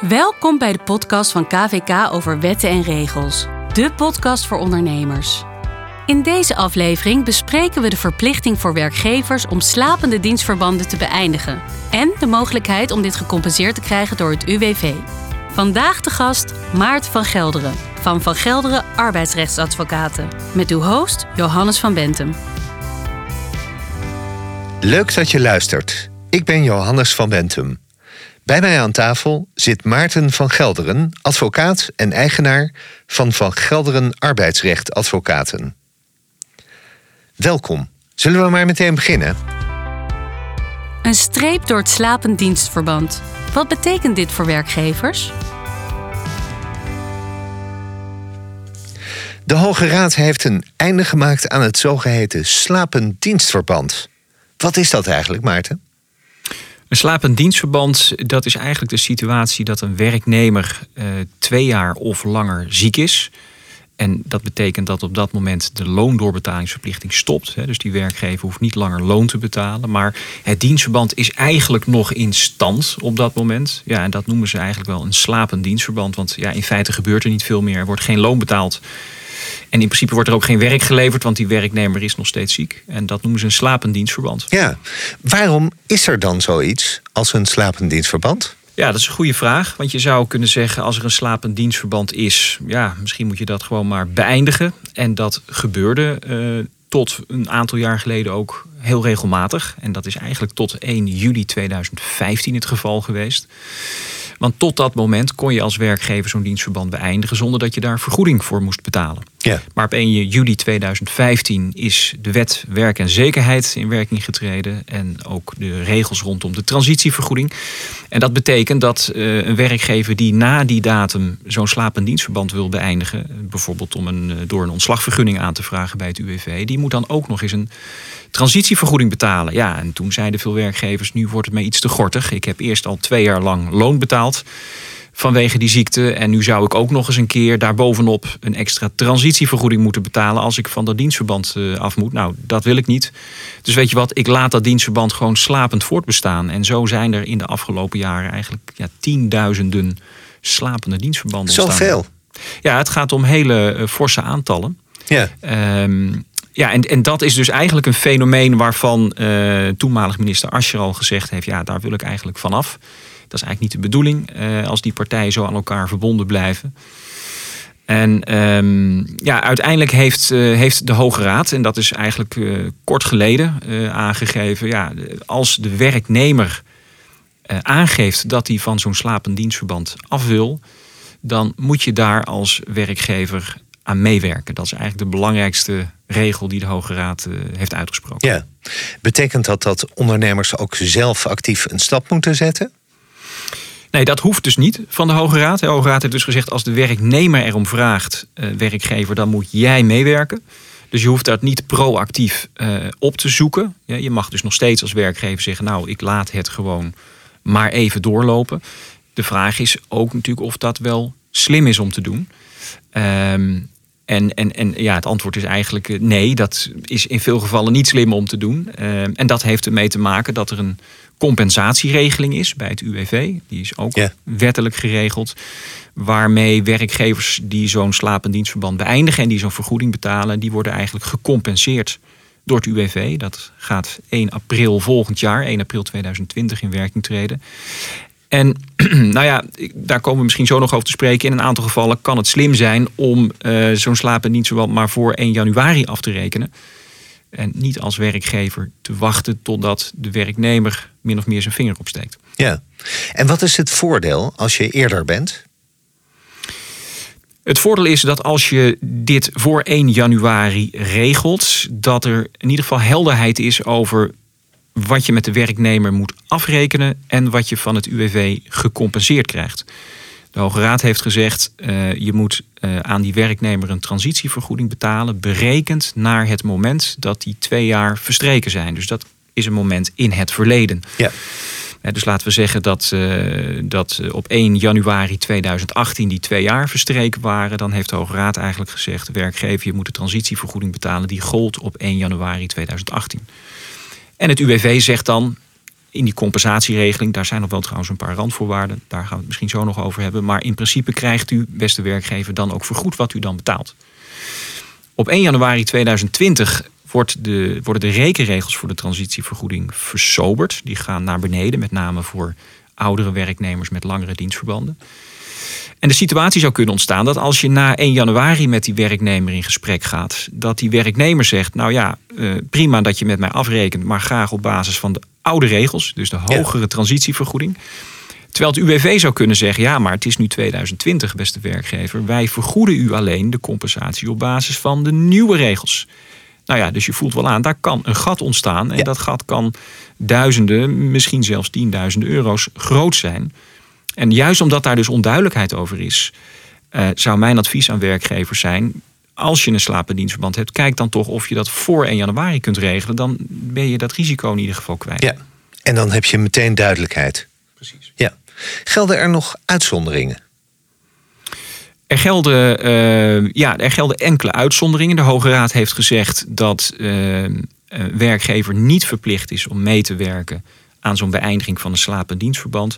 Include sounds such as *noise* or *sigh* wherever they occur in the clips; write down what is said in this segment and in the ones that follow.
Welkom bij de podcast van KVK over wetten en regels. De podcast voor ondernemers. In deze aflevering bespreken we de verplichting voor werkgevers om slapende dienstverbanden te beëindigen en de mogelijkheid om dit gecompenseerd te krijgen door het UWV. Vandaag de gast Maart van Gelderen van Van Gelderen Arbeidsrechtsadvocaten met uw host Johannes van Bentum. Leuk dat je luistert. Ik ben Johannes van Bentum. Bij mij aan tafel zit Maarten van Gelderen, advocaat en eigenaar van Van Gelderen Arbeidsrecht Advocaten. Welkom. Zullen we maar meteen beginnen? Een streep door het slapend dienstverband. Wat betekent dit voor werkgevers? De Hoge Raad heeft een einde gemaakt aan het zogeheten slapend dienstverband. Wat is dat eigenlijk, Maarten? Een slapend dienstverband, dat is eigenlijk de situatie dat een werknemer eh, twee jaar of langer ziek is. En dat betekent dat op dat moment de loondoorbetalingsverplichting stopt. Dus die werkgever hoeft niet langer loon te betalen. Maar het dienstverband is eigenlijk nog in stand op dat moment. Ja, en dat noemen ze eigenlijk wel een slapend dienstverband. Want ja, in feite gebeurt er niet veel meer. Er wordt geen loon betaald. En in principe wordt er ook geen werk geleverd, want die werknemer is nog steeds ziek. En dat noemen ze een slapend dienstverband. Ja, waarom is er dan zoiets als een slapend dienstverband? Ja, dat is een goede vraag. Want je zou kunnen zeggen, als er een slapend dienstverband is, ja, misschien moet je dat gewoon maar beëindigen. En dat gebeurde uh, tot een aantal jaar geleden ook heel regelmatig. En dat is eigenlijk tot 1 juli 2015 het geval geweest. Want tot dat moment kon je als werkgever zo'n dienstverband beëindigen zonder dat je daar vergoeding voor moest betalen. Ja. Maar op 1 juli 2015 is de wet werk en zekerheid in werking getreden. En ook de regels rondom de transitievergoeding. En dat betekent dat uh, een werkgever die na die datum zo'n slapend dienstverband wil beëindigen. Bijvoorbeeld om een, uh, door een ontslagvergunning aan te vragen bij het UWV. Die moet dan ook nog eens een transitievergoeding betalen. Ja, en toen zeiden veel werkgevers, nu wordt het mij iets te gortig. Ik heb eerst al twee jaar lang loon betaald vanwege die ziekte. En nu zou ik ook nog eens een keer daarbovenop een extra transitievergoeding moeten betalen als ik van dat dienstverband eh, af moet. Nou, dat wil ik niet. Dus weet je wat, ik laat dat dienstverband gewoon slapend voortbestaan. En zo zijn er in de afgelopen jaren eigenlijk ja, tienduizenden slapende dienstverbanden ontstaan. Zoveel? Ja, het gaat om hele uh, forse aantallen. Ja. Um, ja, en, en dat is dus eigenlijk een fenomeen waarvan uh, toenmalig minister Ascher al gezegd heeft: ja, daar wil ik eigenlijk vanaf. Dat is eigenlijk niet de bedoeling uh, als die partijen zo aan elkaar verbonden blijven. En um, ja, uiteindelijk heeft, uh, heeft de Hoge Raad, en dat is eigenlijk kort geleden aangegeven, ja, als de werknemer aangeeft dat hij van zo'n slapend dienstverband af wil, dan moet je daar als werkgever aan meewerken. Dat is eigenlijk de belangrijkste regel die de Hoge Raad uh, heeft uitgesproken. Ja. Betekent dat dat ondernemers ook zelf actief een stap moeten zetten? Nee, dat hoeft dus niet van de Hoge Raad. De Hoge Raad heeft dus gezegd: als de werknemer erom vraagt, uh, werkgever, dan moet jij meewerken. Dus je hoeft dat niet proactief uh, op te zoeken. Ja, je mag dus nog steeds als werkgever zeggen: Nou, ik laat het gewoon maar even doorlopen. De vraag is ook natuurlijk of dat wel slim is om te doen. Um, en, en, en ja, het antwoord is eigenlijk eh, nee, dat is in veel gevallen niet slim om te doen. Uh, en dat heeft ermee te maken dat er een compensatieregeling is bij het UWV. Die is ook wettelijk geregeld. Waarmee werkgevers die zo'n slapend dienstverband beëindigen en die zo'n vergoeding betalen, die worden eigenlijk gecompenseerd door het UWV. Dat gaat 1 april volgend jaar, 1 april 2020 in werking treden. En *clears throat* nou ja, daar komen we misschien zo nog over te spreken. In een aantal gevallen kan het slim zijn om uh, zo'n slapen niet zowel maar voor 1 januari af te rekenen. En niet als werkgever te wachten totdat de werknemer min of meer zijn vinger opsteekt. Ja, en wat is het voordeel als je eerder bent? Het voordeel is dat als je dit voor 1 januari regelt, dat er in ieder geval helderheid is over wat je met de werknemer moet afrekenen en wat je van het UWV gecompenseerd krijgt. De Hoge Raad heeft gezegd, uh, je moet uh, aan die werknemer een transitievergoeding betalen, berekend naar het moment dat die twee jaar verstreken zijn. Dus dat is een moment in het verleden. Ja. Uh, dus laten we zeggen dat, dat op 1 januari 2018 die twee jaar verstreken waren. Dan heeft de Hoge Raad eigenlijk gezegd, werkgever, je moet de transitievergoeding betalen die gold op 1 januari 2018. En het UWV zegt dan, in die compensatieregeling, daar zijn nog wel trouwens een paar randvoorwaarden. Daar gaan we het misschien zo nog over hebben. Maar in principe krijgt u, beste werkgever, dan ook vergoed wat u dan betaalt. Op 1 januari 2020 wordt de, worden de rekenregels voor de transitievergoeding versoberd. Die gaan naar beneden, met name voor oudere werknemers met langere dienstverbanden. En de situatie zou kunnen ontstaan dat als je na 1 januari met die werknemer in gesprek gaat, dat die werknemer zegt: Nou ja, eh, prima dat je met mij afrekent, maar graag op basis van de oude regels, dus de hogere transitievergoeding. Terwijl het UWV zou kunnen zeggen: ja, maar het is nu 2020, beste werkgever. Wij vergoeden u alleen de compensatie op basis van de nieuwe regels. Nou ja, dus je voelt wel aan, daar kan een gat ontstaan. En dat gat kan duizenden, misschien zelfs tienduizenden euro's groot zijn. En juist omdat daar dus onduidelijkheid over is, uh, zou mijn advies aan werkgevers zijn. Als je een slapendienstverband hebt, kijk dan toch of je dat voor 1 januari kunt regelen. Dan ben je dat risico in ieder geval kwijt. Ja, en dan heb je meteen duidelijkheid. Precies. Ja. Gelden er nog uitzonderingen? Er gelden, uh, ja, er gelden enkele uitzonderingen. De Hoge Raad heeft gezegd dat uh, een werkgever niet verplicht is om mee te werken aan zo'n beëindiging van een slapend dienstverband.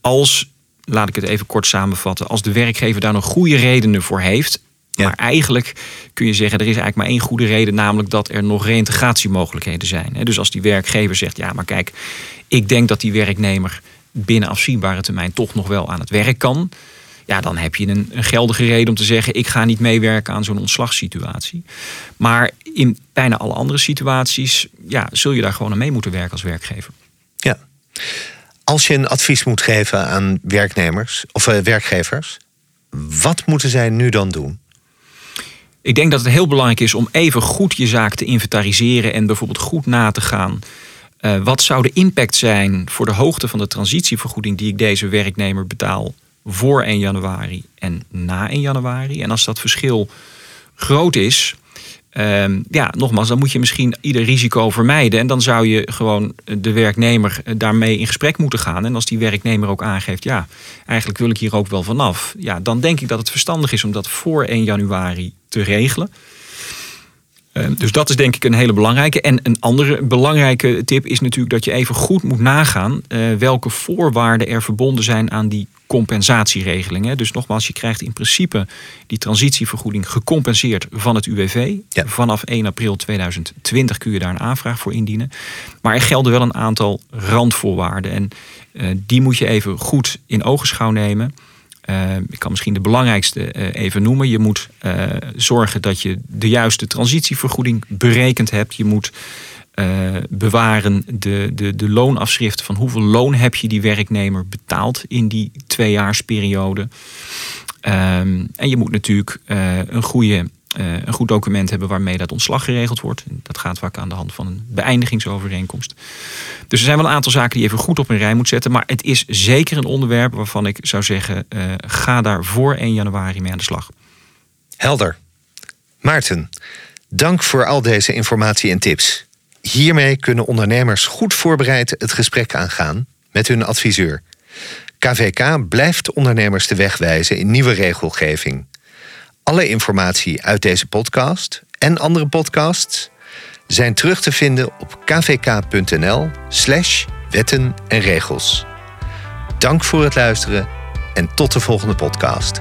Als, laat ik het even kort samenvatten, als de werkgever daar nog goede redenen voor heeft. Maar eigenlijk kun je zeggen, er is eigenlijk maar één goede reden, namelijk dat er nog reïntegratiemogelijkheden zijn. Dus als die werkgever zegt, ja, maar kijk, ik denk dat die werknemer binnen afzienbare termijn toch nog wel aan het werk kan ja, dan heb je een, een, geldige reden om te zeggen: ik ga niet meewerken aan zo'n ontslagssituatie. Maar in bijna alle andere situaties ja, zul je daar gewoon aan mee moeten werken als werkgever. Ja. Als je een advies moet geven aan werknemers of uh, werkgevers, wat moeten zij nu dan doen? Ik denk dat het heel belangrijk is om even goed je zaak te inventariseren en bijvoorbeeld goed na te gaan. Uh, wat zou de impact zijn voor de hoogte van de transitievergoeding die ik deze werknemer betaal voor 1 januari en na 1 januari. En als dat verschil groot is, uh, ja, nogmaals, dan moet je misschien ieder risico vermijden. En dan zou je gewoon de werknemer daarmee in gesprek moeten gaan. En als die werknemer ook aangeeft, ja, eigenlijk wil ik hier ook wel vanaf. Ja, dan denk ik dat het verstandig is om dat voor 1 januari te regelen. Ehm, dus dat is denk ik een hele belangrijke. En een andere belangrijke tip is natuurlijk dat je even goed moet nagaan uh, welke voorwaarden er verbonden zijn aan die compensatieregelingen. Dus nogmaals, je krijgt in principe die transitievergoeding gecompenseerd van het UWV. Vanaf 1 april 2020 kun je daar een aanvraag voor indienen. Maar er gelden wel een aantal randvoorwaarden. En uh, die moet je even goed in ogenschouw nemen. Uh, ik kan misschien de belangrijkste uh, even noemen. Je moet uh, zorgen dat je de juiste transitievergoeding berekend hebt. Je moet bewaren de, de, de loonafschriften van hoeveel loon heb je die werknemer betaald in die tweejaarsperiode. Um, en je moet natuurlijk een goede een goed document hebben waarmee dat ontslag geregeld wordt. Dat gaat vaak aan de hand van een beëindigingsovereenkomst. Dus er zijn wel een aantal zaken die je even goed op een rij moet zetten. Maar het is zeker een onderwerp waarvan ik zou zeggen: uh, ga daar voor 1 januari mee aan de slag. Helder. Maarten, dank voor al deze informatie en tips. Hiermee kunnen ondernemers goed voorbereid het gesprek aangaan met hun adviseur. KVK blijft ondernemers de weg wijzen in nieuwe regelgeving. Alle informatie uit deze podcast en andere podcasts zijn terug te vinden op kvk.nl/slash wetten en regels. Dank voor het luisteren en tot de volgende podcast.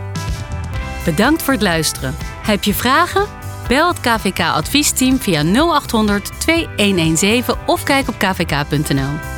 Bedankt voor het luisteren. Heb je vragen? Bel het KVK adviesteam via 0800 2117 of kijk op kvk.nl.